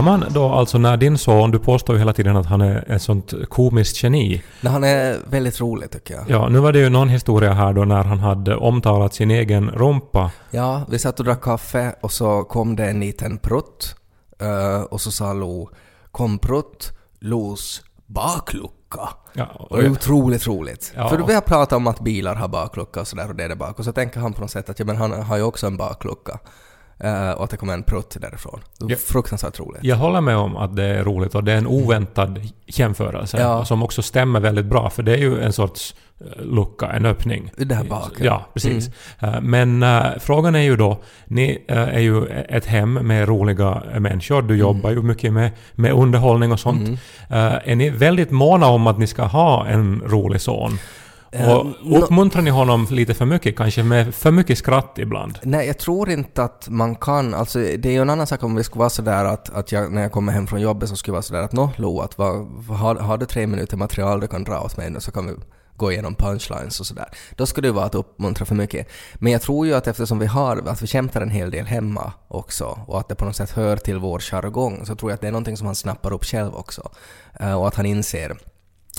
Ska man då alltså när din son, du påstår ju hela tiden att han är ett sånt komiskt geni. Nej, han är väldigt rolig tycker jag. Ja, nu var det ju någon historia här då när han hade omtalat sin egen rumpa. Ja, vi satt och drack kaffe och så kom det en liten prutt eh, och så sa Lo Kom prutt, Los baklucka. Ja, Och det är otroligt roligt. Ja. För då börjar prata om att bilar har baklucka och sådär och det är det bak. Och så tänker han på något sätt att ja, men han har ju också en baklucka. Eh, och att det kommer en prutt därifrån. Ja. Fruktansvärt roligt. Jag håller med om att det är roligt och det är en oväntad jämförelse Ja. som också stämmer väldigt bra för det är ju en sorts eh, lucka, en öppning. Där bak. Ja, precis. Mm. Eh, Men eh, frågan är ju då, ni eh, är ju ett hem med roliga människor, du jobbar ju mycket med, med underhållning och sånt. Mm. Eh, är ni väldigt måna om att ni ska ha en rolig son? Eh, Och uppmuntrar ni honom lite för mycket, kanske med för mycket skratt ibland? Nej, jag tror inte att man kan. Alltså, det är ju en annan sak om vi skulle vara sådär att, att jag, när jag kommer hem från jobbet så skulle vara sådär att nå, Lo, att vad, har, har du tre minuter material du kan dra åt mig nu så kan vi gå igenom punchlines och sådär. Då skulle det vara att uppmuntra för mycket. Men jag tror ju att eftersom vi har, att vi kämpar en hel del hemma också och att det på något sätt hör till vår jargong så tror jag att det är någonting som han snappar upp själv också. Eh, och att han inser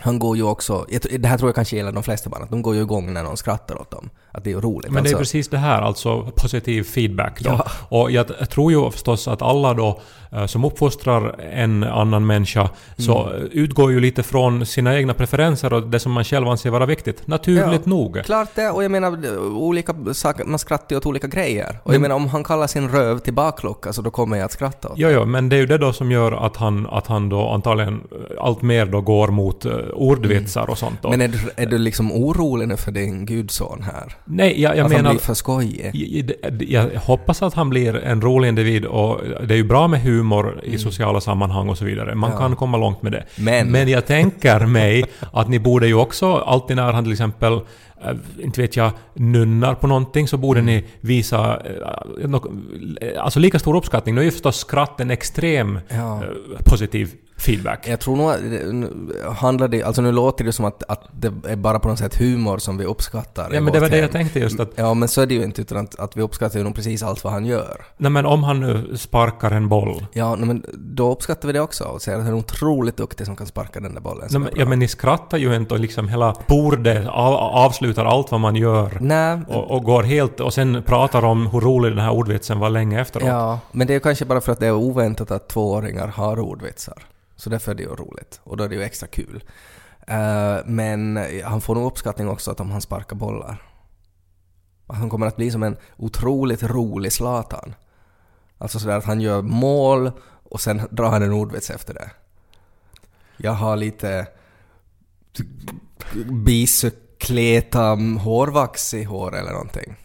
han går ju också, det här tror jag kanske gäller de flesta barn, att de går ju igång när någon skrattar åt dem. Att det är roligt. Men det är Alltså- precis det här, alltså positiv feedback då. Ja. Och jag, tror ju förstås att alla då eh, som uppfostrar en annan människa så Mm. eh, utgår ju lite från sina egna preferenser och det som man själv anser vara viktigt. Naturligt Ja, nog. Klart det, och jag menar olika saker, man skrattar ju åt olika grejer. Och jag Mm. menar om han kallar sin röv till baklucka så då kommer jag att skratta åt Jo, jo, men det är ju det då som gör att han, att han då antagligen eh, allt mer då går mot ordvitsar och sånt. Men är du, är du liksom orolig nu för din gudson här? Nej, jag, jag att menar... han blir för skojig? Jag, jag hoppas att han blir en rolig individ och det är ju bra med humor i sociala sammanhang och så vidare. Man Mm. Ja. kan komma långt med det. Men- jag tänker mig att ni borde ju också alltid när han till exempel eh, inte vet jag, nunnar på någonting så borde Mm. ni visa eh, eh, alltså lika stor uppskattning. Nu är ju förstås skratt en extrem Ja. positiv feedback. Jag tror nog handlar det, alltså nu låter det som att, att det är bara på något sätt humor som vi uppskattar Ja men det var det jag hem. tänkte just att Ja men så är det ju inte utan att, att vi uppskattar ju nog precis allt vad han gör. nej men om han nu sparkar en boll Ja nej, men då uppskattar vi det också och säger att han är otroligt duktig som kan sparka den där bollen. Nej, men, ja men ni skrattar ju inte och liksom hela bordet av, avslutar allt vad man gör. Nej, Och, och går helt och sen pratar om hur rolig den här ordvitsen var länge efteråt. Ja, men det är kanske bara för att det är oväntat att tvååringar har ordvitsar. Så därför är det ju roligt. Och då är det ju extra kul. Eh, men han får nog uppskattning också att om han sparkar bollar. Han kommer att bli som en otroligt rolig Zlatan. Alltså sådär att han gör mål och sen drar han en ordvits efter det. Jag har lite bicykleta hårvax i hår eller någonting.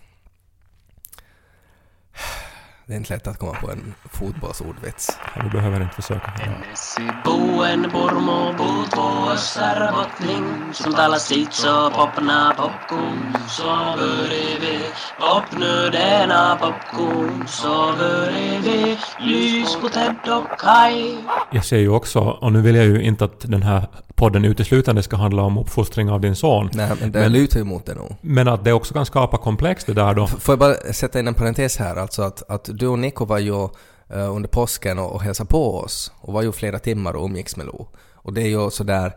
Det är inte lätt att komma på en fotbollsordvits. Ja, Du behöver inte försöka. Messi buen purmo puutvo össärbottning som talar sitt så popna popcorn. Så börjar vi. Popnödena popcorn. Så börjar vi. Lys på Ted och Kai Jag ser ju också, och nu vill jag ju inte att den här podden uteslutande ska handla om uppfostring av din son. Nej, men det Men- lutar ju mot det nog. Men att det också kan skapa komplex det där då. F- Får jag bara sätta in en parentes här, alltså att, att du och Nico var ju eh, under påsken och, och hälsade på oss och var ju flera timmar och umgicks med Lo. Och det är ju sådär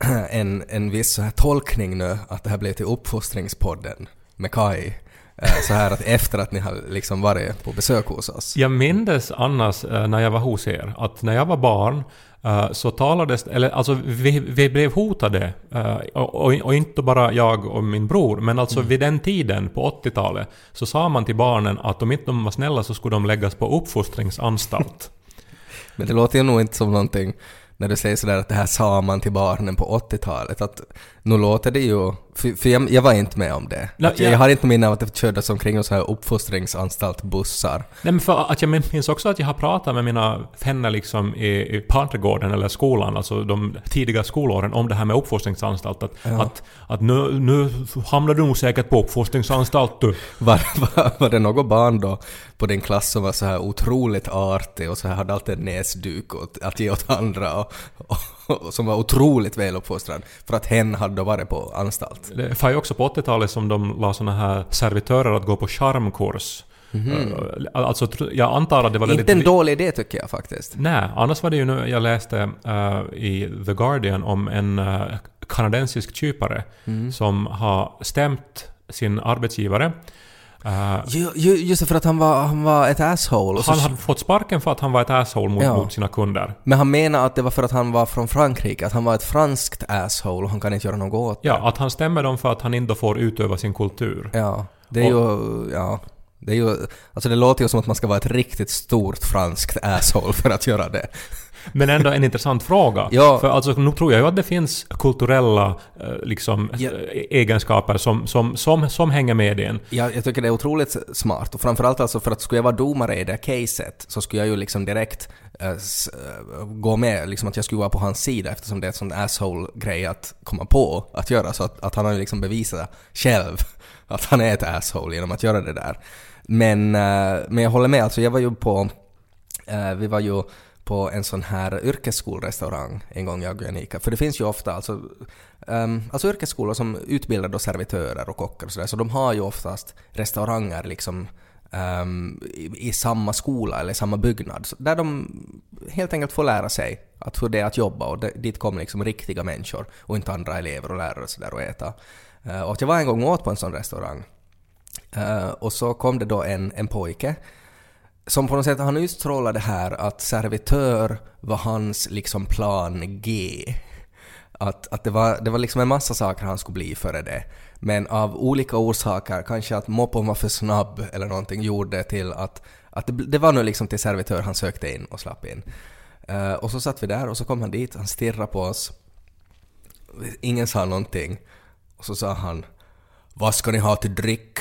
en, en viss så här tolkning nu att det här blev till uppfostringspodden med Kai. Eh, Så här att efter att ni har liksom varit på besök hos oss. Jag mindes annars eh, när jag var hos er att när jag var barn eh, så talades eller alltså vi, vi blev hotade eh, och, och, och inte bara jag och min bror men alltså vid den tiden på 80-talet så sa man till barnen att om inte de var snälla så skulle de läggas på uppfostringsanstalt. Men det låter ju nog inte som någonting när du säger sådär att det här sa man till barnen på 80-talet. Att nu låter det ju... För, för jag, jag var inte med om det. Att jag, jag- har inte minne av att det kördes omkring så här uppfostringsanstaltbussar. Nej men för att jag minns också att jag har pratat med mina vänner liksom i, i Pantregården eller skolan, alltså de tidiga skolåren, om det här med uppfostringsanstalt. Att, att, att nu, nu hamnar du nog säkert på uppfostringsanstalt du. Var, var, var det något barn då på din klass som var så här otroligt artig och så här hade alltid en näsduk åt, att ge åt andra och, och som var otroligt väluppfostrad för att hen hade då varit på anstalt? Det var ju också på 80-talet som de la såna här servitörer att gå på charmkurs. Eh, alltså, jag antar att det var Inte väldigt... en dålig idé tycker jag faktiskt. Nej, annars var det ju nu jag läste eh, i The Guardian om en uh, kanadensisk kypare Mm. som har stämt sin arbetsgivare. Eh, Ju, ju, just för att han var, han var ett asshole. Och så, han hade fått sparken för att han var ett asshole mot, Ja. mot sina kunder. Men han menar att det var för att han var från Frankrike, att han var ett franskt asshole och han kan inte göra något åt det. Ja, att han stämmer dem för att han inte får utöva sin kultur. Ja, det är ju... Ja. Det är ju... Alltså det låter ju som att man ska vara ett riktigt stort franskt asshole för att göra det. Men ändå en intressant fråga. Ja. För alltså, nu tror jag ju att det finns kulturella eh, liksom, Ja. eh, egenskaper som, som, som, som hänger med en. Jag, jag tycker det är otroligt smart och framförallt alltså för att skulle jag vara domare i det caset så skulle jag ju liksom direkt eh, gå med, liksom att jag skulle vara på hans sida eftersom det är en sån asshole-grej att komma på att göra så att, att han har ju liksom bevisat själv att han är ett asshole genom att göra det där. Men, men jag håller med, alltså jag var ju på, vi var ju på en sån här yrkesskolrestaurang en gång jag och Janika. För det finns ju ofta alltså, um, alltså yrkesskolor som utbildar då servitörer och kockar och sådär, så de har ju oftast restauranger liksom um, i, i samma skola eller i samma byggnad, så där de helt enkelt får lära sig att hur det är att jobba och det, dit kommer liksom riktiga människor och inte andra elever och lärare och sådär och äta. Uh, och att jag var en gång och åt på en sån restaurang uh, och så kom det då en, en pojke som på något sätt, han utstrålade här att servitör var hans liksom plan G. Att, att det, var, det var liksom en massa saker han skulle bli före det. Men av olika orsaker, kanske att moppen var för snabb eller någonting, gjorde till att, att det, det var nu liksom till servitör han sökte in och slapp in. Uh, och så satt vi där och så kom han dit, han stirrade på oss. Ingen sa någonting. Och så sa han ”Vad ska ni ha till dryck?”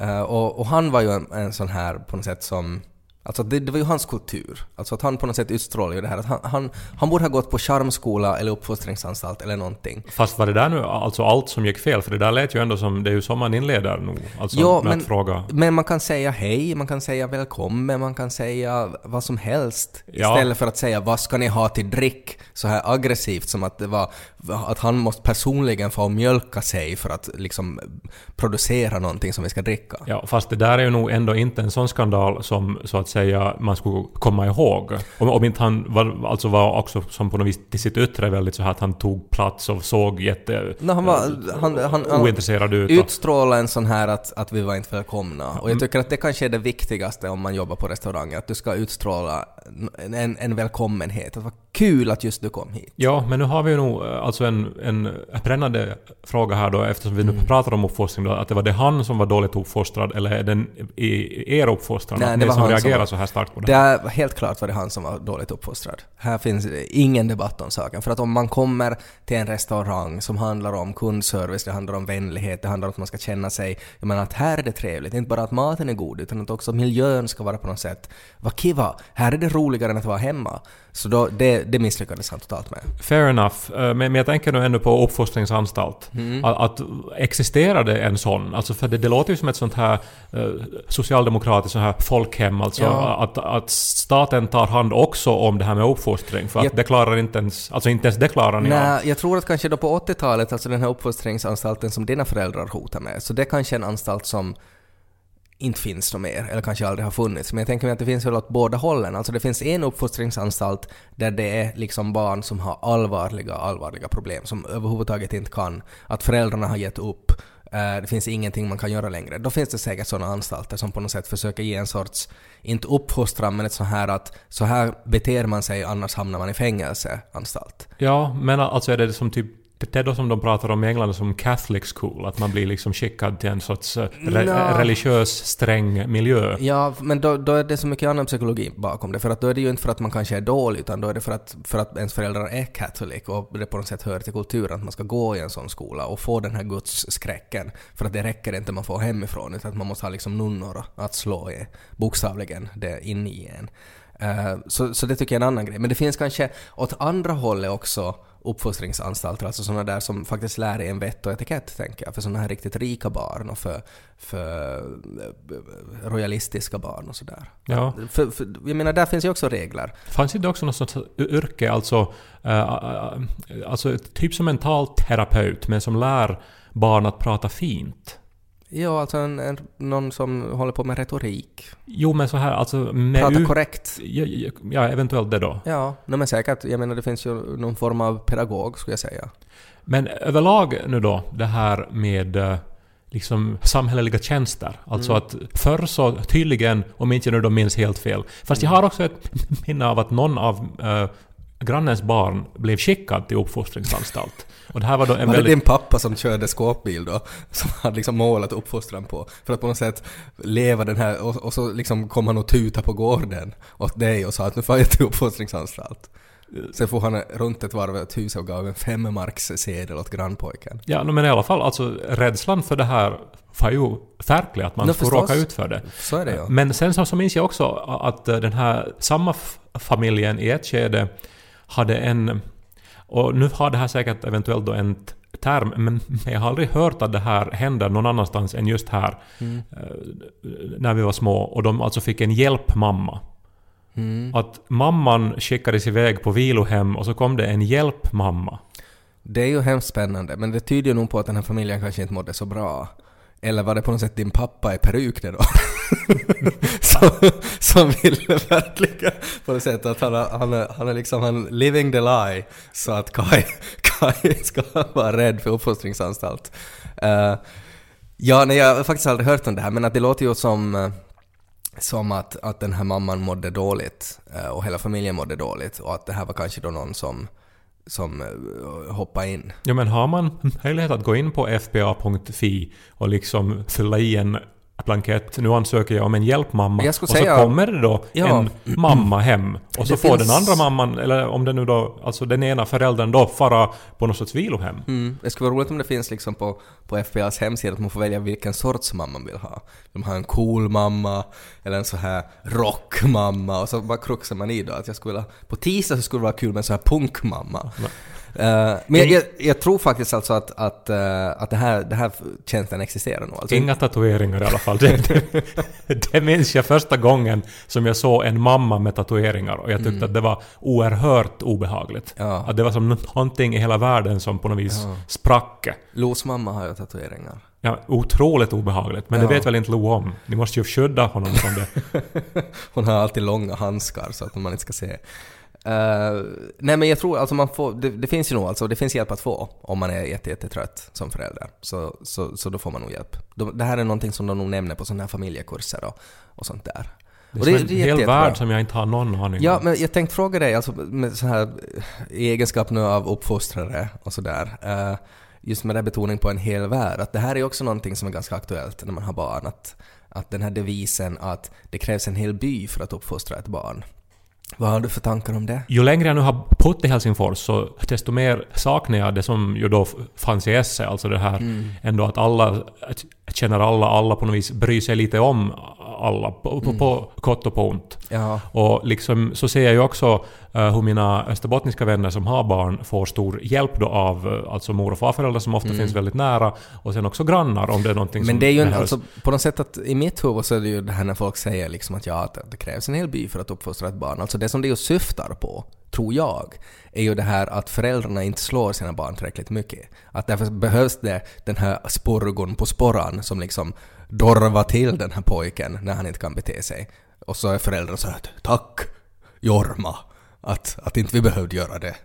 Eh, och, och han var ju en, en sån här på något sätt som... Alltså det, det var ju hans kultur. Alltså att han på något sätt utstrålar ju det här att han, han, han borde ha gått på charmskola eller uppfostringsanstalt eller någonting. Fast var det där nu alltså allt som gick fel? För det där lät ju ändå som, det är ju som man inleder nog. Alltså Ja, med men- att fråga. Men man kan säga hej, man kan säga välkommen, man kan säga vad som helst. Ja. Istället för att säga vad ska ni ha till dryck? Så här aggressivt som att det var att han måste personligen få mjölka sig för att liksom producera någonting som vi ska dricka. Ja, fast det där är ju nog ändå inte en sån skandal som så att säga man skulle komma ihåg. Om, om inte han var, alltså var också som på något vis till sitt yttre väldigt så här att han tog plats och såg jätte... No, han var, han, han, han, ointresserad ut. och- utstråla en sån här att, att vi var inte välkomna. Och jag tycker att det kanske är det viktigaste om man jobbar på restaurang, att du ska utstråla en, en välkommenhet. Att vad kul att just du kom hit. Ja, men nu har vi ju nog eh, alltså en, en brännande fråga här då eftersom vi nu Mm. pratar om uppfostring då, att det var det han som var dåligt uppfostrad eller är den i er uppfostran? Nej, det var som han som reagerar så här starkt på det? Det är helt klart var det han som var dåligt uppfostrad. Här finns ingen debatt om saken. För att om man kommer till en restaurang som handlar om kundservice, det handlar om vänlighet, det handlar om att man ska känna sig... Jag menar att här är det trevligt. Inte bara att maten är god, utan att också miljön ska vara på något sätt... Vad kiva! Här är det roligare än att vara hemma. Så då, det, det misslyckades han totalt med. Fair enough. Eh, Men, men jag tänker nu ändå på uppfostringsanstalt. Mm. Att, att existerade en sån? Alltså för det, det låter ju som ett sånt här eh, socialdemokratiskt sånt här folkhem. Alltså Ja. Att, att staten tar hand också om det här med uppfostring. För att Ja. det klarar inte ens... Alltså inte ens det klarar ni av. Nej, jag tror att kanske då på 80-talet, alltså den här uppfostringsanstalten som dina föräldrar hotar med, så det är kanske en anstalt som inte finns något mer, eller kanske aldrig har funnits. Men jag tänker mig att det finns väl åt båda hållen. Alltså det finns en uppfostringsanstalt där det är liksom barn som har allvarliga, allvarliga problem, som överhuvudtaget inte kan. Att föräldrarna har gett upp. Eh, det finns ingenting man kan göra längre. Då finns det säkert sådana anstalter som på något sätt försöker ge en sorts, inte uppfostran, men ett så här att så här beter man sig annars hamnar man i fängelse, anstalt. Ja, men alltså är det som typ det är då som de pratar om i England som Catholic school, att man blir liksom skickad till en sorts eh, re- Nja. religiös sträng miljö. Ja, men då, då är det så mycket annan psykologi bakom det. För att då är det ju inte för att man kanske är dålig, utan då är det för att, för att ens föräldrar är katolik och det på något sätt hör till kulturen att man ska gå i en sån skola och få den här gudsskräcken. För att det räcker inte man får hemifrån, utan att man måste ha liksom nunnor att slå i, bokstavligen, det in i en. Eh, så, så det tycker jag är en annan grej. Men det finns kanske åt andra hållet också uppfostringsanstalter, alltså sådana där som faktiskt lär en vett och etikett, tänker jag, för sådana här riktigt rika barn och för, för eh, royalistiska barn och sådär. Ja. För, för, jag menar, där finns ju också regler. Fanns det också något sånt yrke, alltså, eh, eh, alltså typ som en talterapeut, men som lär barn att prata fint? Ja, alltså en, en, någon som håller på med retorik. Jo, men så här alltså... Med Prata u- korrekt. ja, ja, eventuellt det då. Ja, nej, men säkert. Jag menar, det finns ju någon form av pedagog, skulle jag säga. Men överlag nu då, det här med eh, liksom samhälleliga tjänster. Alltså Mm. att förr så tydligen, om inte nu då minns helt fel, fast Mm. jag har också ett minne av att någon av eh, grannens barn blev skickad till uppfostringsanstalt. Och det här var då en Var det väldigt... din pappa som körde skåpbil då? Som hade liksom målat uppfostran på? För att på något sätt leva den här... Och, och så liksom kom han och tuta på gården åt dig och sa att nu får jag till uppfostringsanstalt. Sen får han runt ett varv ett hus och gav en femmarkssedel åt grannpojken. Ja, men i alla fall, alltså rädslan för det här var ju verklig, att man skulle förstås. råka ut för det. Så är det ja. Men sen så, så minns jag också att eh, den här samma familjen i ett skede hade en... Och nu har det här säkert eventuellt då en term, men men jag har aldrig hört att det här händer någon annanstans än just här. Mm. eh, När vi var små. Och de alltså fick en hjälpmamma. Mm. Att mamman skickades iväg på vilohem och så kom det en hjälpmamma. Det är ju hemskt spännande, men det tyder ju nog på att den här familjen kanske inte mådde så bra. Eller var det på något sätt din pappa i peruk det då? som, som ville verkligen på något sätt att han, är- han, han är liksom han living the lie så att Kai, Kai ska vara rädd för uppfostringsanstalt. Uh, ja, nej, jag har faktiskt aldrig hört om det här, men att det låter ju som eh, som att, att den här mamman mådde dåligt eh, och hela familjen mådde dåligt och att det här var kanske då någon som, som eh, hoppar hoppade in. Ja men har man möjlighet att gå in på fba.fi och liksom fylla i en blankett, nu ansöker jag om en hjälpmamma, Jag och så säga- kommer det då Ja. en mamma hem. Och så får finns- den andra mamman, eller om det nu då, alltså den ena föräldern då fara på något sorts vilohem. Mm. Det skulle vara roligt om det finns liksom på, på FBAs hemsida att man får välja vilken sorts mamma man vill ha. De har en cool mamma eller en så här rockmamma och så bara kruxar man i då att jag skulle vilja- på tisdag så skulle det vara kul med en så här punkmamma. Eh, men jag, jag, jag tror faktiskt alltså att, att, eh, att det här, det här tjänsten existerar nog. Alltså, Inga tatueringar i alla fall. Det, det, det minns jag första gången som jag såg en mamma med tatueringar och jag tyckte att det var oerhört obehagligt. Mm. Ja. Att det var som någonting i hela världen som på något vis sprack. Los mamma har ju tatueringar. Ja, otroligt obehagligt. Men Ja. det vet väl inte Lo om. Ni måste ju skydda honom från det. Hon har alltid långa handskar så att man inte ska se. Eh, nej men jag tror alltså man får, det, det finns ju nog alltså, det finns hjälp att få om man är jätte, jättetrött som förälder. Så, så, så då får man nog hjälp. De, det här är någonting som de nog nämner på sådana här familjekurser och, och sådär. Det är, Och som en jätte- hel jättebra. värld som jag inte har någon aning Ja, om. men jag tänkte fråga dig, alltså med så här i egenskap nu av uppfostrare och sådär, eh, just med den betoning på en hel värld, att det här är också någonting som är ganska aktuellt när man har barn, att, att den här devisen att det krävs en hel by för att uppfostra ett barn. Vad har du för tankar om det? Ju längre jag nu har bott i Helsingfors så desto mer saknar jag det som ju då fanns i Esse, alltså det här Mm. ändå att alla känner alla, alla på något vis bryr sig lite om alla, på, på, på gott och på ont. Ja, Och liksom så ser jag ju också eh, hur mina österbottniska vänner som har barn får stor hjälp då av eh, alltså mor och farföräldrar som ofta finns väldigt nära och sen också grannar om det är någonting som Mm. men det är ju en, alltså, på något sätt att i mitt huvud så är det ju det här när folk säger liksom att ja, att det krävs en hel by för att uppfostra ett barn. Alltså det som det ju syftar på, tror jag, är ju det här att föräldrarna inte slår sina barn tillräckligt mycket. Att därför behövs det den här sporgon på sporran som liksom dorvar till den här pojken när han inte kan bete sig. Och så är föräldrarna så här att tack Jorma att, att inte vi behövde göra det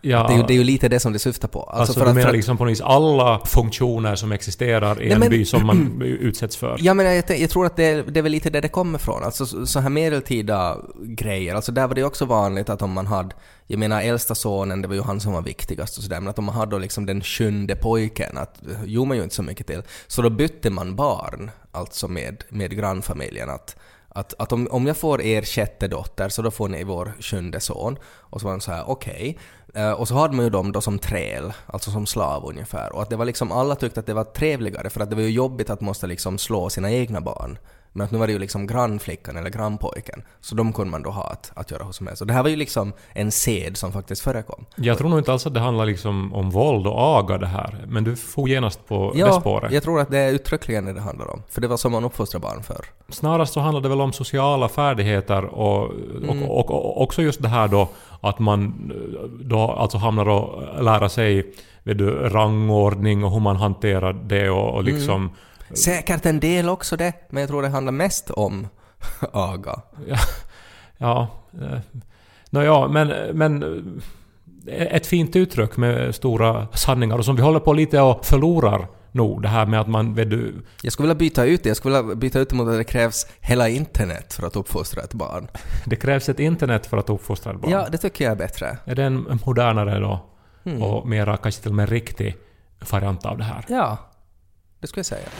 ja, Det är, ju, det är ju lite det som det syftar på. Alltså, för du att- menar att- liksom på något vis alla funktioner som existerar i Nej, en men- by som man utsätts för? Ja men jag, jag tror att det, är- det är väl lite där det kommer ifrån. Alltså så, så här medeltida grejer. Alltså där var det också vanligt att om man hade, jag menar äldsta sonen, det var ju han som var viktigast och sådär, men att om man hade då liksom den sjunde pojken, att gjorde man ju inte så mycket till. Så då bytte man barn, alltså med, med grannfamiljen. Att, att, att om, om jag får er sjätte dotter så då får ni vår sjunde son. Och så var de så här, okej. Eh, Eh, och så hade man ju dem då som träl, alltså som slav ungefär. Och att det var liksom, alla tyckte att det var trevligare för att det var ju jobbigt att måste liksom slå sina egna barn. Men att nu var det ju liksom grannflickan eller grannpojken. Så de kunde man då ha att, att göra hur som helst. Och det här var ju liksom en sed som faktiskt förekom. Jag tror nog inte alls att det handlar liksom om våld och aga det här. Men du får genast på det Ja, spåret. jag tror att det är uttryckligen det det handlar om. För det var som man uppfostrade barn för. Snarast så handlar det väl om sociala färdigheter och, Mm. och, och, och också just det här då att man då alltså hamnar och lära sig vet du, rangordning och hur man hanterar det och, och liksom Säkert en del också det, men jag tror det handlar mest om aga. Ja, ja eh, Nåja, men, men eh, ett fint uttryck med stora sanningar och som vi håller på lite och förlorar nog. Det här med att man... Vet du, Jag skulle vilja byta ut det. Jag skulle vilja byta ut det mot att det krävs hela internet för att uppfostra ett barn. det krävs ett internet för att uppfostra ett barn. Ja, det tycker jag är bättre. Är det en modernare då? Mm. Och mera, kanske till och med riktig variant av det här? Ja, det skulle jag säga.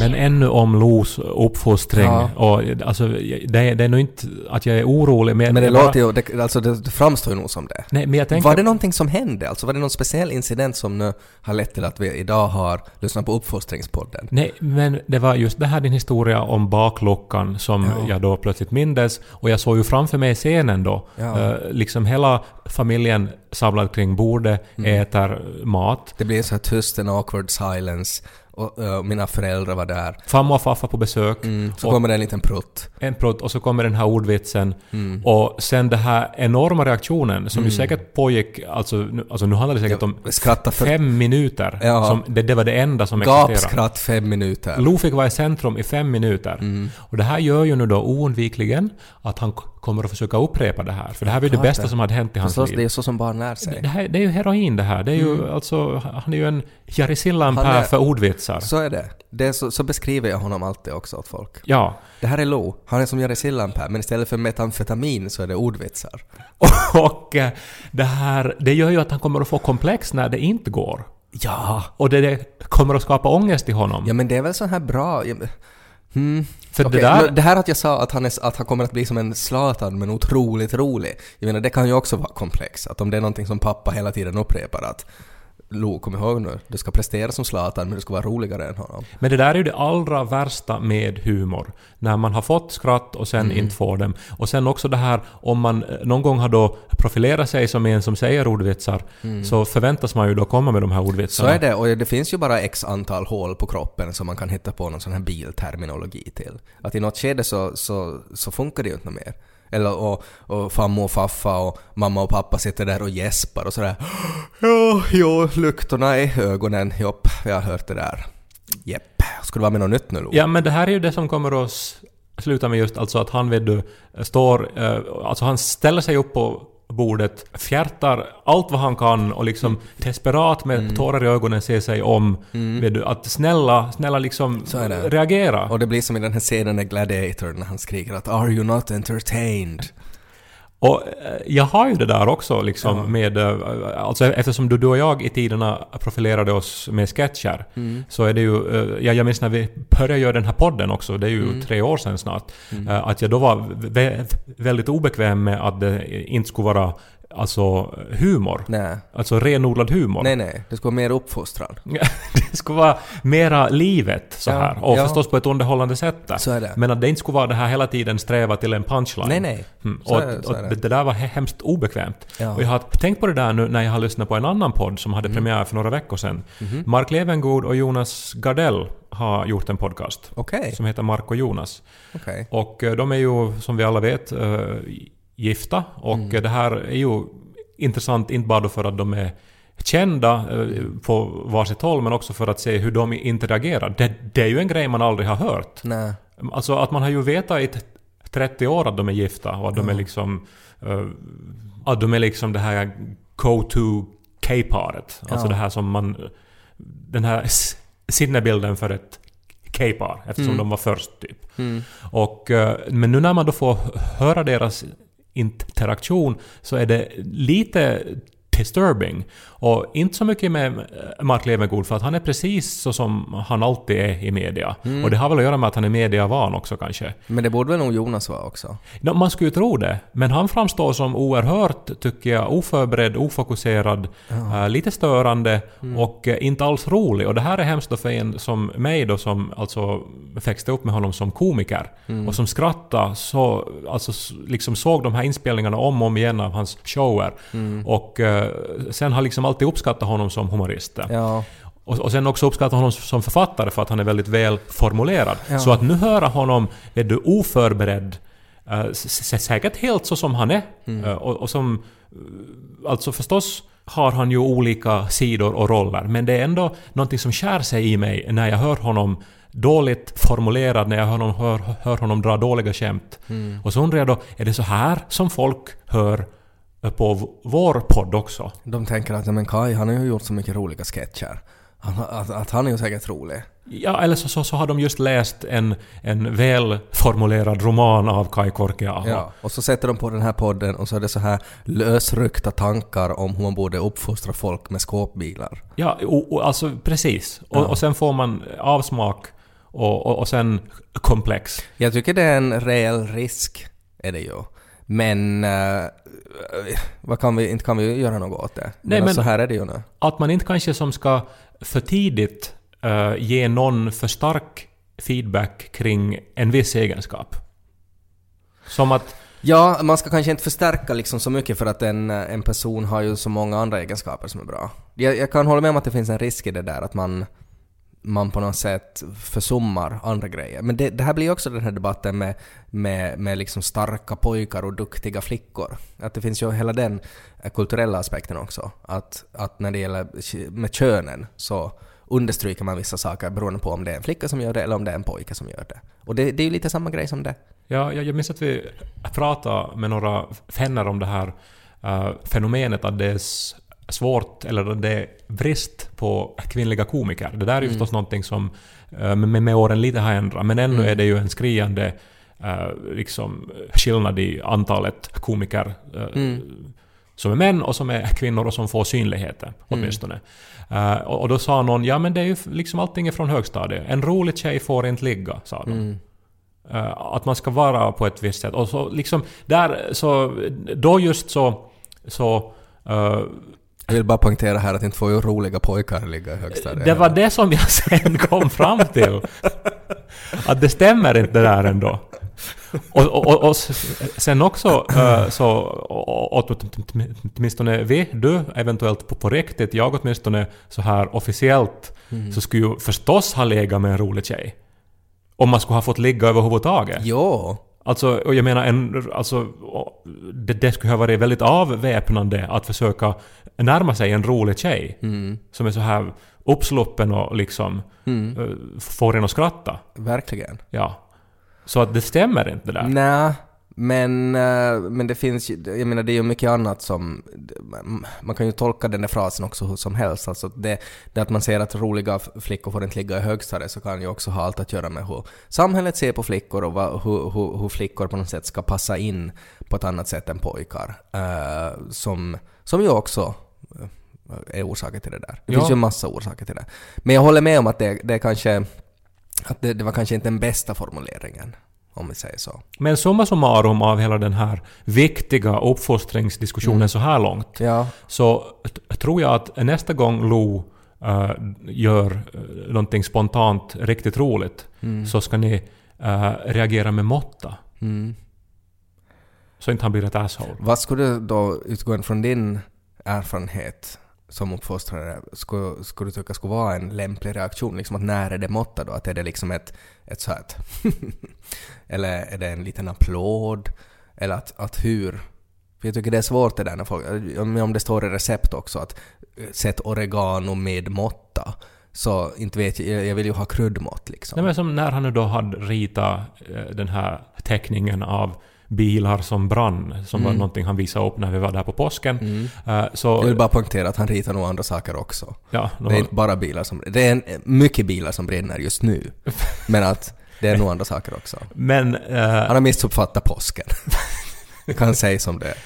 Men ännu om Los uppfostring. Ja. Och, alltså, det, är- det är nog inte att jag är orolig, men... Men det bara- låter ju, det, alltså det, framstår ju nog som det. Nej, men jag tänker... Var det någonting som hände? Alltså var det någon speciell incident som nu har lett till att vi idag har lyssnat på Uppfostringspodden? Nej, men det var just det här din historia om bakluckan som Ja. jag då plötsligt mindes. Och jag såg ju framför mig scenen då. Ja. Eh, liksom hela familjen samlad kring bordet, Mm. äter mat. Det blir så här tyst, en awkward silence. Och, eh, mina föräldrar var där. Farmor och farfar på besök. Mm, så Och- kommer det en liten prutt. En prutt och så kommer den här ordvitsen. Mm. Och sen den här enorma reaktionen som ju säkert pågick, alltså, nu- alltså nu handlar det säkert om för... fem minuter. Ja. Som, det, det var det enda som existerade. Gapskratt fem minuter. Lo fick vara i centrum i fem minuter. Mm. Och det här gör ju nu då oundvikligen att han kommer att försöka upprepa det här. För det här var ju det bästa det. som hade hänt i hans Förstås, det är liv. så som barn lär sig. Det, här, det är ju heroin det här. Det är ju Mm. alltså, han är ju en Jari Sillanpää för ordvitsar. Så är det. det är så, så beskriver jag honom alltid också åt folk. Ja. Det här är Lo. Han är som Jari Sillanpää, men istället för metamfetamin så är det ordvitsar. Och eh, det här, det gör ju att han kommer att få komplex när det inte går. Ja! Och det, det kommer att skapa ångest i honom. Ja men det är väl så här bra... Hmm. För Okej, det där... det här att jag sa att han, är, att han kommer att bli som en Zlatan men otroligt rolig. Jag menar det kan ju också vara komplex. Att om det är någonting som pappa hela tiden upprepar att Lo, kom ihåg nu, du ska prestera som Zlatan men du ska vara roligare än honom. Men det där är ju det allra värsta med humor. När man har fått skratt och sen Mm. inte får dem. Och sen också det här om man eh, någon gång har då profilerat sig som en som säger ordvitsar så förväntas man ju då komma med de här Mm. Så ordvitsarna. är det, och det finns ju bara x antal hål på kroppen som man kan hitta på någon sån här bilterminologi till. Att i något skede så, så, så funkar det ju inte mer. Eller och, och farmor och faffa och mamma och pappa sitter där och gäspar och sådär Ja, jo, luktorna i ögonen, jopp, jag har hört det där. Jepp. Ska det vara med något nytt nu Lo? Ja, men det här är ju det som kommer att sluta med just alltså att han vet du, står... Eh, alltså han ställer sig upp på bordet, fjärtar allt vad han kan och liksom Mm. desperat med tårar i ögonen ser sig om. Vet du, att snälla, snälla liksom reagera. Och det blir som i den här scenen i Gladiator när han skriker att “Are you not entertained?” Och eh, jag har ju det där också liksom Ja. med... eh, Alltså eftersom du, du och jag i tiderna profilerade oss med sketcher Mm. så är det ju... eh, Jag, jag minns när vi började göra den här podden också, det är ju Mm. tre år sedan snart, eh, att jag då var vä- väldigt obekväm med att det inte skulle vara alltså humor. Nej. Alltså renodlad humor. Nej, nej. Det ska vara mer uppfostran. det skulle vara mera livet så Ja, här. Och ja. förstås på ett underhållande sätt. där. Så är det. Men att det inte skulle vara det här hela tiden sträva till en punchline. Nej, nej. Mm. Och, det, och det. det, där var he- hemskt obekvämt. Ja. Och jag har tänkt på det där nu när jag har lyssnat på en annan podd som Mm. hade premiär för några veckor sedan. Mhm. Mark Levengood och Jonas Gardell har gjort en podcast Okej. som heter Mark och Jonas. Okej. Och eh, de är ju, som vi alla vet, eh, gifta. Och Mm. det här är ju intressant inte bara för att de är kända eh, på varsitt håll, men också för att se hur de interagerar. Det, det är ju en grej man aldrig har hört. Nej. Alltså att man har ju vetat i t- 30 år att de är gifta och att de är liksom... eh, att de är liksom det här go-to K-paret. Alltså Ja. det här som man... Den här sinnebilden för ett K-par, eftersom de var först typ. Mm. Och, eh, men nu när man då får höra deras interaktion så är det lite disturbing. Och inte så mycket med eh, Mark Levengood för att han är precis så som han alltid är i media. Och det har väl att göra med att han är mediavan också kanske. Men det borde väl nog Jonas vara också? Nå, man skulle ju tro det, men han framstår som oerhört, tycker jag, oförberedd, ofokuserad, eh, lite störande och eh, inte alls rolig. Och det här är hemskt då för en som mig då som alltså växte upp med honom som komiker och som skrattade så, alltså liksom såg de här inspelningarna om och om igen av hans shower. Och eh, sen har liksom alltid uppskattat honom som humorist. Ja. Och, och sen också uppskatta honom som författare för att han är väldigt väl formulerad. Ja. Så att nu höra honom, är du oförberedd, s- säkert helt så som han är. Eh, och, och som... eh, Alltså förstås har han ju olika sidor och roller, men det är ändå någonting som skär sig i mig när jag hör honom dåligt formulerad, när jag hör honom, hör, hör honom dra dåliga skämt. Och så undrar jag då, är det så här som folk hör på vår podd också? De tänker att "Nej, men Kai, han har ju gjort så mycket roliga sketcher. Han, att, att han är ju säkert rolig. Ja, eller så, så, så har de just läst en, en välformulerad roman av Kai Korkeaho. Ja. Och så sätter de på den här podden och så är det så här lösryckta tankar om hur man borde uppfostra folk med skåpbilar. Ja, och, och, alltså precis. Och, och sen får man avsmak och, och, och sen komplex. Jag tycker det är en reell risk, är det ju. Men eh, vad kan vi, inte kan vi göra något åt det. Men, Nej, men- så här är det ju nu. Att man inte kanske som ska för tidigt eh, ge någon för stark feedback kring en viss egenskap. Som att... Ja, man ska kanske inte förstärka liksom så mycket för att en, en person har ju så många andra egenskaper som är bra. Jag, jag kan hålla med om att det finns en risk i det där att man, man på något sätt försummar andra grejer. Men det, det här blir också den här debatten med, med, med liksom starka pojkar och duktiga flickor. Att det finns ju hela den kulturella aspekten också. Att, att när det gäller med könen så understryker man vissa saker beroende på om det är en flicka som gör det eller om det är en pojke som gör det. Och det, det är ju lite samma grej som det. Ja, jag, jag minns att vi pratade med några vänner om det här uh, fenomenet att det är svårt, eller det är brist på kvinnliga komiker. Det där är ju förstås någonting som eh, med, med åren lite har ändrat, men ännu är det ju en skriande eh, liksom, skillnad i antalet komiker eh, som är män och som är kvinnor och som får synligheten åtminstone. Eh, och, och då sa någon, ja men det är ju liksom allting är från högstadiet. En rolig tjej får inte ligga, sa de. Eh, att man ska vara på ett visst sätt. Och så liksom där så... Då just så... så eh, Jag vill bara poängtera här att inte får ju roliga pojkar ligga i högstadiet. det var det som jag sen kom fram till. Att det stämmer inte det där ändå. Och, och, och, sen också eh, så, åtminstone vi, du eventuellt på, på riktigt, jag åtminstone så här officiellt, så skulle ju förstås ha legat med en rolig tjej. Om man skulle ha fått ligga överhuvudtaget. Jo. Alltså, och jag menar, en, alltså, det, det skulle ha varit väldigt avväpnande att försöka närma sig en rolig tjej. Som är så här uppsluppen och liksom eh, får en att skratta. Verkligen. Ja. Så att det stämmer inte där. Nej, men, eh, men det finns ju, jag menar det är ju mycket annat som, man kan ju tolka den där frasen också hur som helst. Alltså det, det att man säger att roliga flickor får inte ligga i högstadiet så kan ju också ha allt att göra med hur samhället ser på flickor och vad, hur, hur, hur flickor på något sätt ska passa in på ett annat sätt än pojkar. eh, som, som ju också eh, är orsaker till det där. Det Ja. finns ju en massa orsaker till det. Men jag håller med om att det, det kanske att det, det var kanske inte den bästa formuleringen, om vi säger så. Men summa summarum av hela den här viktiga uppfostringsdiskussionen så här långt, Ja, så tror jag att nästa gång Lo eh, gör uh, någonting spontant riktigt roligt, så ska ni eh, reagera med måtta. Mm. Så inte han blir ett asshole. Vad skulle då, utgående från din erfarenhet som uppfostrare, skulle, skulle du tycka skulle vara en lämplig reaktion? Liksom att när är det måtta då? Att är det liksom ett, ett så här ett Eller är det en liten applåd? Eller att, att hur? För jag tycker det är svårt det där när folk, om det står i recept också att eh, sätt oregano med måtta. Så inte vet jag, jag vill ju ha kryddmått liksom. Nej, men som när han nu då hade ritat eh, den här teckningen av bilar som brann, som var någonting han visade upp när vi var där på påsken. Eh, så... Jag vill bara poängtera att han ritar nog andra saker också. ja, Det är inte bara bilar som... Det är en, mycket bilar som brinner just nu. Men att det är nog andra saker också. Men eh, Han har missuppfattat påsken. Jag kan säga som det är.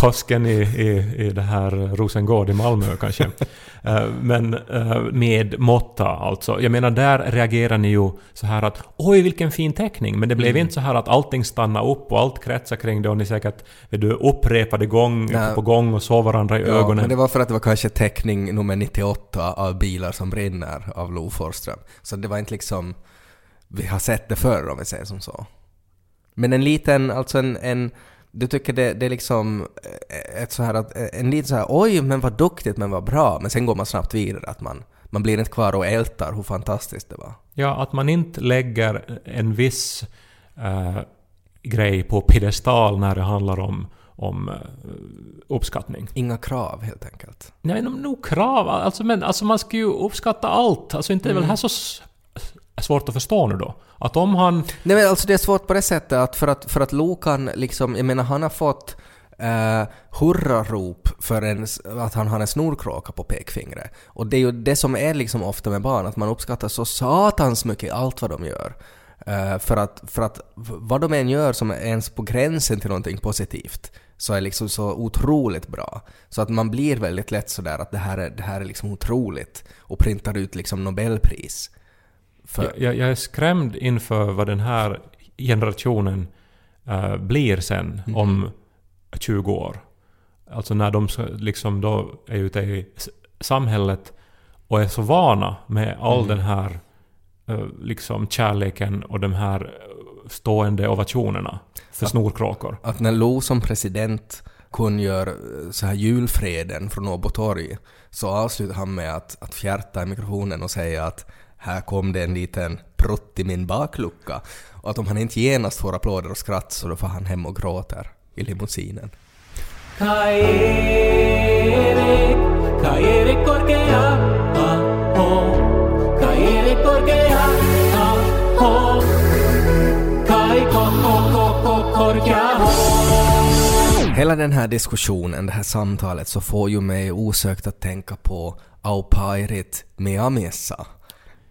Påsken i, i, i det här Rosengård i Malmö kanske. Eh, Men eh, med måtta alltså. Jag menar där reagerar ni ju så här att oj vilken fin teckning. Men det blev inte så här att allting stannar upp och allt kretsar kring det och ni säkert vet du, upprepade gång Nej. på gång och såg varandra i Ja, ögonen. men det var för att det var kanske teckning nummer 98 av Bilar som brinner av Lo Forsström. Så det var inte liksom... Vi har sett det förr om vi säger som så. Men en liten, alltså en... en du tycker det, det är liksom eh, ett så här att, eh, en liten så här oj men vad duktigt men vad bra men sen går man snabbt vidare att man, man blir inte kvar och ältar hur fantastiskt det var. Ja, att man inte lägger en viss eh, grej på piedestal när det handlar om, om eh, uppskattning. Inga krav helt enkelt. Nej, nog no krav. Alltså, men, alltså man ska ju uppskatta allt. Alltså inte är väl här så svårt att förstå nu då? Att om han... Nej men alltså det är svårt på det sättet att för att, för att Lokan liksom, jag menar han har fått uh, hurrarop för en, att han har en snorkråka på pekfingret. Och det är ju det som är liksom ofta med barn, att man uppskattar så satans mycket allt vad de gör. Uh, för, att, för att vad de än gör som är ens på gränsen till någonting positivt så är liksom så otroligt bra. Så att man blir väldigt lätt sådär att det här är, det här är liksom otroligt och printar ut liksom Nobelpris. För, Jag, jag, är skrämd inför vad den här generationen eh, blir sen Mhm. om 20 år. Alltså när de liksom då är ute i samhället och är så vana med all Mm. den här eh, liksom kärleken och de här eh, stående ovationerna för snorkråkor. att när Lo som president kungör så här julfreden från Åbo torg så avslutar han med att, att fjärta i mikrofonen och säga att här kom det en liten prutt i min baklucka och att om han inte genast får applåder och skratt så då får han hem och gråter i limousinen. Hela den här diskussionen, det här samtalet, så får ju mig osökt att tänka på Au pairit Miamissa.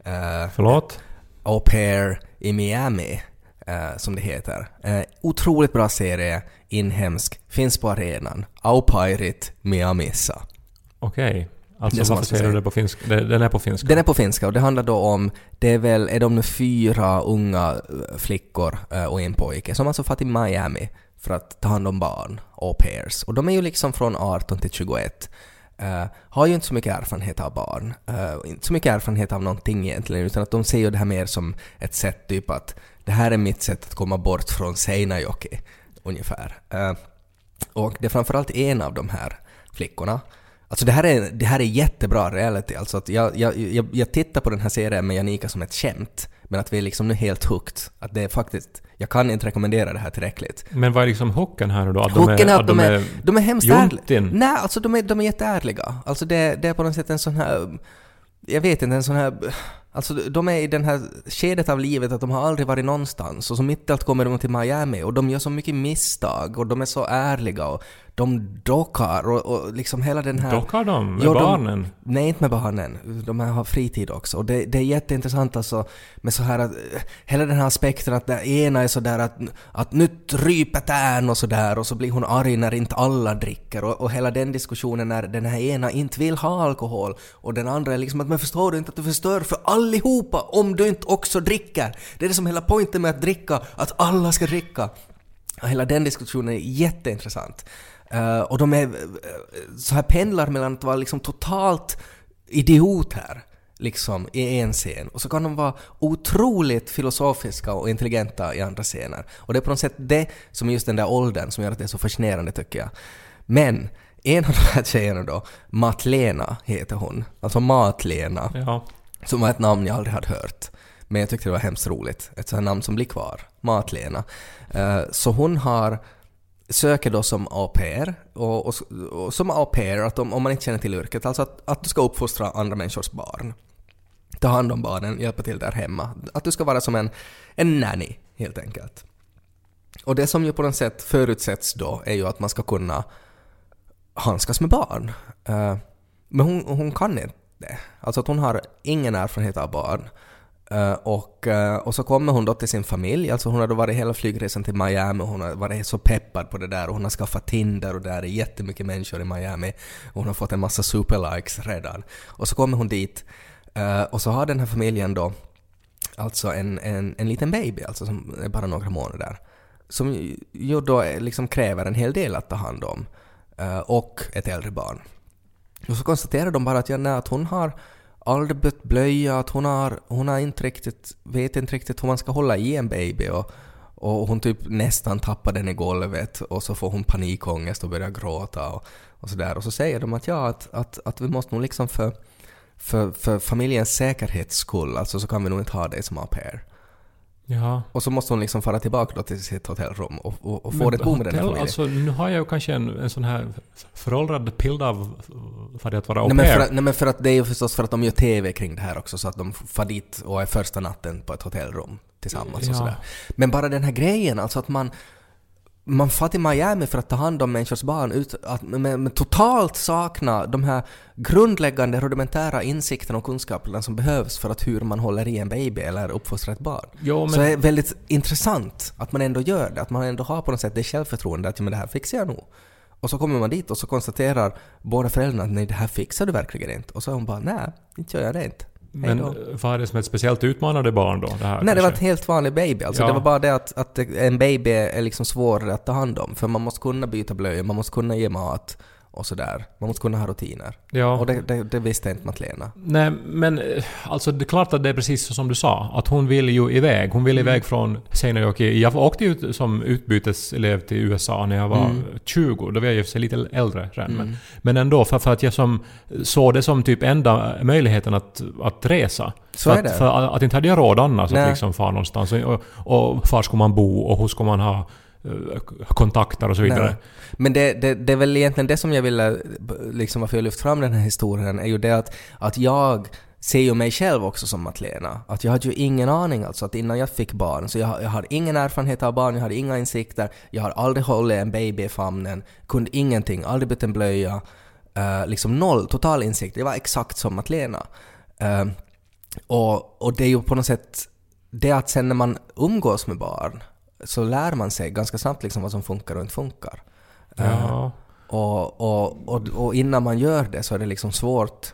Uh, Förlåt? Au pair i Miami, eh, som det heter. Eh, otroligt bra serie, inhemsk, finns på arenan. Au pairit Miamissa. Okej. Det Alltså varför säger du det på finska? Den är på finska? Den är på finska och det handlar då om, det är väl, är de nu fyra unga flickor och en pojke som alltså far till Miami för att ta hand om barn, au pairs. Och de är ju liksom från 18 till 21. Uh, har ju inte så mycket erfarenhet av barn, uh, inte så mycket erfarenhet av någonting egentligen, utan att de ser ju det här mer som ett sätt typ att det här är mitt sätt att komma bort från Seinajoki, ungefär. Uh, och det är framförallt en av de här flickorna. Alltså det här är, det här är jättebra reality. Alltså att jag, jag, jag, jag tittar på den här serien med Janika som ett skämt. Men att vi är liksom nu helt hooked. Att det är faktiskt... Jag kan inte rekommendera det här tillräckligt. Men vad är liksom hooken här då? Att Hooken är att de är, de är hemskt ärliga. Nej, alltså de är, de är jätteärliga. Alltså det, det är på något sätt en sån här... Jag vet inte, en sån här... Alltså de är i den här skedet av livet att de har aldrig varit någonstans och så mitt i allt kommer de till Miami och de gör så mycket misstag och de är så ärliga och de dockar och, och liksom hela den här... Dockar de med Jo, de- barnen? Nej, inte med barnen. De har fritid också. Och det, det är jätteintressant alltså med så här att eh, hela den här aspekten att det ena är sådär att, att nu ryper tärn och sådär och så blir hon arg när inte alla dricker och, och hela den diskussionen när den här ena inte vill ha alkohol och den andra är liksom att men förstår du inte att du förstör för allihopa om du inte också dricker? Det är det som hela poängen med att dricka, att alla ska dricka. Och hela den diskussionen är jätteintressant. Eh, och de är eh, så här pendlar mellan att vara liksom totalt idioter liksom i en scen och så kan de vara otroligt filosofiska och intelligenta i andra scener. Och det är på något sätt det som är just den där åldern som gör att det är så fascinerande tycker jag. Men en av de här tjejerna då, Matlena heter hon, alltså Matlena, Ja. som var ett namn jag aldrig hade hört. Men jag tyckte det var hemskt roligt. Ett sånt namn som blir kvar. Matlena. Eh, Så hon har söker då som au pair och, och, och som au pair, att om, om man inte känner till yrket, alltså att, att du ska uppfostra andra människors barn. Ta hand om barnen, hjälpa till där hemma. Att du ska vara som en, en nanny, helt enkelt. Och det som ju på något sätt förutsätts då är ju att man ska kunna handskas med barn. Eh, men hon, hon kan inte det. Alltså att hon har ingen erfarenhet av barn. Eh, och, eh, och så kommer hon då till sin familj, alltså hon har då varit hela flygresan till Miami och hon har varit så peppad på det där och hon har skaffat Tinder och där är jättemycket människor i Miami och hon har fått en massa superlikes redan. Och så kommer hon dit eh, och så har den här familjen då alltså en, en, en liten baby, alltså som är bara några månader. Som ju- då liksom kräver en hel del att ta hand om. och ett äldre barn. Och så konstaterar de bara att, ja, nej, att hon har aldrig bytt blöja, att hon har, hon har inte riktigt, vet inte riktigt hur man ska hålla i en baby och, och hon typ nästan tappar den i golvet och så får hon panikångest och börjar gråta och, och sådär. Och så säger de att ja, att, att, att vi måste nog liksom för, för, för familjens säkerhets skull, alltså så kan vi nog inte ha dig som au pair. Ja. Och så måste hon liksom fara tillbaka till sitt hotellrum och, och, och få Men ett bo med den här familjen. Alltså, nu har jag ju kanske en, en sån här föråldrad bild av vad det är att vara au Nej men, för pair. nej men för att det är ju förstås för att de gör TV kring det här också så att de far dit och är första natten på ett hotellrum tillsammans Ja. och sådär. Men bara den här grejen, alltså att man man far till Miami för att ta hand om människors barn ut, att, men, men totalt sakna de här grundläggande rudimentära insikterna och kunskaperna som behövs för att hur man håller i en baby eller uppfostrar ett barn. Jo, Så men, det är väldigt intressant att man ändå gör det, att man ändå har på något sätt det självförtroende att ja, men det här fixar jag nog. Och så kommer man dit och så konstaterar båda föräldrarna att nej det här fixar du verkligen inte. Och så är hon bara nej, inte gör jag det inte. Men vad är det som är ett speciellt utmanande barn då? Det här, Nej, det var ett kanske? helt vanlig baby. Alltså, Ja. Det var bara det att, att en baby är liksom svårare att ta hand om. För man måste kunna byta blöjor, man måste kunna ge mat och sådär. Man måste kunna ha rutiner. Ja. Och det, det, det visste inte Matlena. Nej, men eh, alltså det är klart att det är precis som du sa. Att hon vill ju iväg. Hon vill Mm. iväg från Seinäjoki. Jag åkte ju som utbyteselev till USA när jag var Mm. 20. Då var jag ju sig lite äldre redan. Men, men ändå, för, för att jag som såg det som typ enda möjligheten att, att resa. Så för är det. Att, för att, att inte hade jag råd annars Nej. att liksom fara någonstans. Och, och var ska man bo och hur ska man ha Eh, kontakter och så vidare. Nej. Men det, det, det är väl egentligen det som jag ville, liksom varför jag lyft fram den här historien, är ju det att, att jag ser ju mig själv också som Matlena. Att jag hade ju ingen aning alltså att innan jag fick barn, så jag, jag har ingen erfarenhet av barn, jag har inga insikter, jag har aldrig hållit en baby i famnen, kunde ingenting, aldrig bytt en blöja, Uh, liksom noll, total insikt. Jag var exakt som Matlena. Uh, eh, och, och det är ju på något sätt det att sen när man umgås med barn så lär man sig ganska snabbt liksom vad som funkar och inte funkar. Eh, Ja. och, och, och, och innan man gör det så är det liksom svårt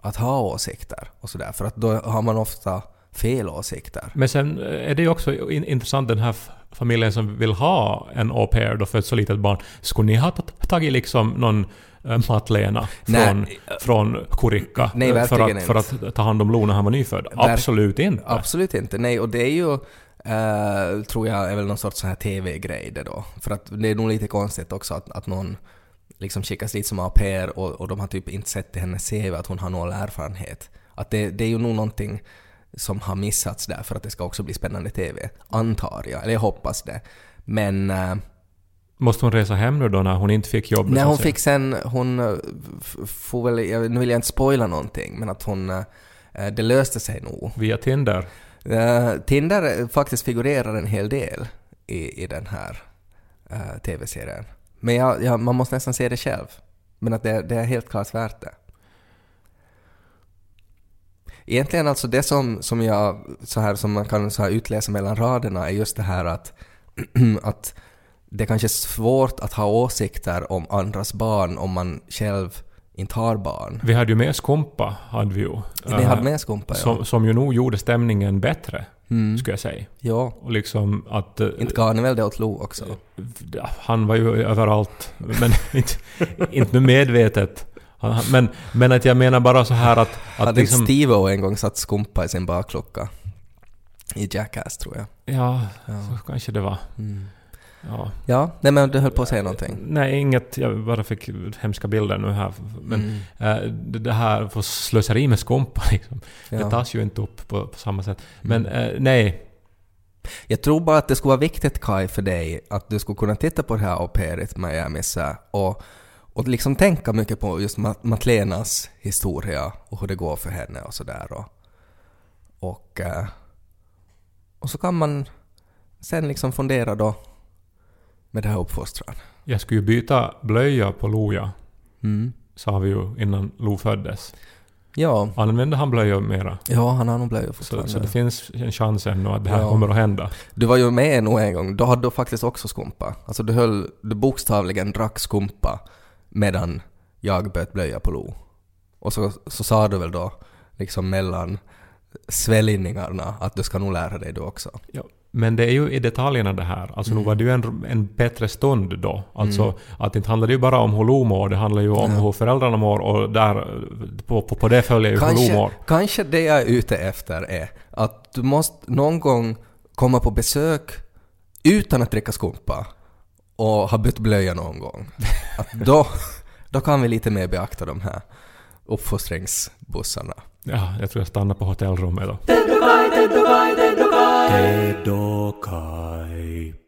att ha åsikter och sådär för att då har man ofta fel åsikter. Men sen är det ju också in, intressant den här familjen som vill ha en au pair då för ett så litet barn. Skulle ni ha tagit liksom någon äh, Matlena Nej. från, från Kurikka Nej, eh, för, att, för att ta hand om Lo när han var nyfödd? Absolut inte. Absolut inte. Nej, och det är ju eh, tror jag är väl någon sorts sån här TV-grej det då. För att det är nog lite konstigt också att, att någon liksom skickas dit som au pair och, och de har typ inte sett i hennes CV att hon har noll erfarenhet. Att det, det är ju nog någonting som har missats där för att det ska också bli spännande TV. Antar jag, eller jag hoppas det. Men eh, Måste hon resa hem nu då när hon inte fick jobb? att hon fick sen, hon eh, får väl, nu vill jag inte spoila någonting, men att hon, eh, det löste sig nog. Via Tinder? Uh, Tinder faktiskt figurerar en hel del i, i den här uh, TV-serien. Men jag, jag, man måste nästan se det själv. Men att det, det är helt klart värt det. Egentligen alltså det som, som jag, så här som man kan så här utläsa mellan raderna är just det här att, att det kanske är svårt att ha åsikter om andras barn om man själv inte har barn. Vi hade ju med Skumpa, hade vi ju. Ni Eh, hade med Skumpa, ja. som, som ju nog gjorde stämningen bättre, Mm. skulle jag säga. Ja, Och liksom att... eh, inte gav ni väl det åt Lo också? Ja, han var ju överallt, men inte, inte medvetet. Men, men att jag menar bara så här att... att Hade liksom, inte Steve-O en gång satt skumpa i sin baklucka? I Jackass, tror jag. ja, Ja. så kanske det var. Mm. Ja. Ja, nej men du höll på att säga någonting. Nej, inget. Jag bara fick hemska bilder nu här. Men Mm. eh, det här för slöseri med skumpa liksom. Ja. Mm. Det tas ju inte upp på, på samma sätt. Men eh, nej. Jag tror bara att det skulle vara viktigt Kai för dig att du skulle kunna titta på det här au pairet Miami och, och liksom tänka mycket på just Ma- Matlenas historia och hur det går för henne och sådär. Och, och, eh, och så kan man sen liksom fundera då med det här uppfostran. Jag skulle ju byta blöja på Loja, Mm. sa vi ju innan Lo föddes. Ja, Använde han blöjor mera? ja, han har nog blöjor Så, fortfarande. så det finns en chans ännu att det här Ja. kommer att hända. Du var ju med nog en gång, då hade du faktiskt också skumpa. Alltså du höll, du bokstavligen drack skumpa medan jag böt blöja på Lo. Och så, så sa du väl då, liksom mellan svällningarna, att du ska nog lära dig du också. Ja, men det är ju i detaljerna det här. Alltså Mm. nu var det ju en, en bättre stund då. Alltså att inte handlar det ju bara om hur Lo mår, det handlar ju om Ja. hur föräldrarna mår och där, på, på, på det följer ju hur Lo Kanske, mår. kanske det jag är ute efter är att du måste någon gång komma på besök utan att dricka skumpa och ha bytt blöja någon gång. Att då, då kan vi lite mer beakta de här uppfostringsbussarna. Ja, jag tror jag stannar på hotellrummet då. Te dokai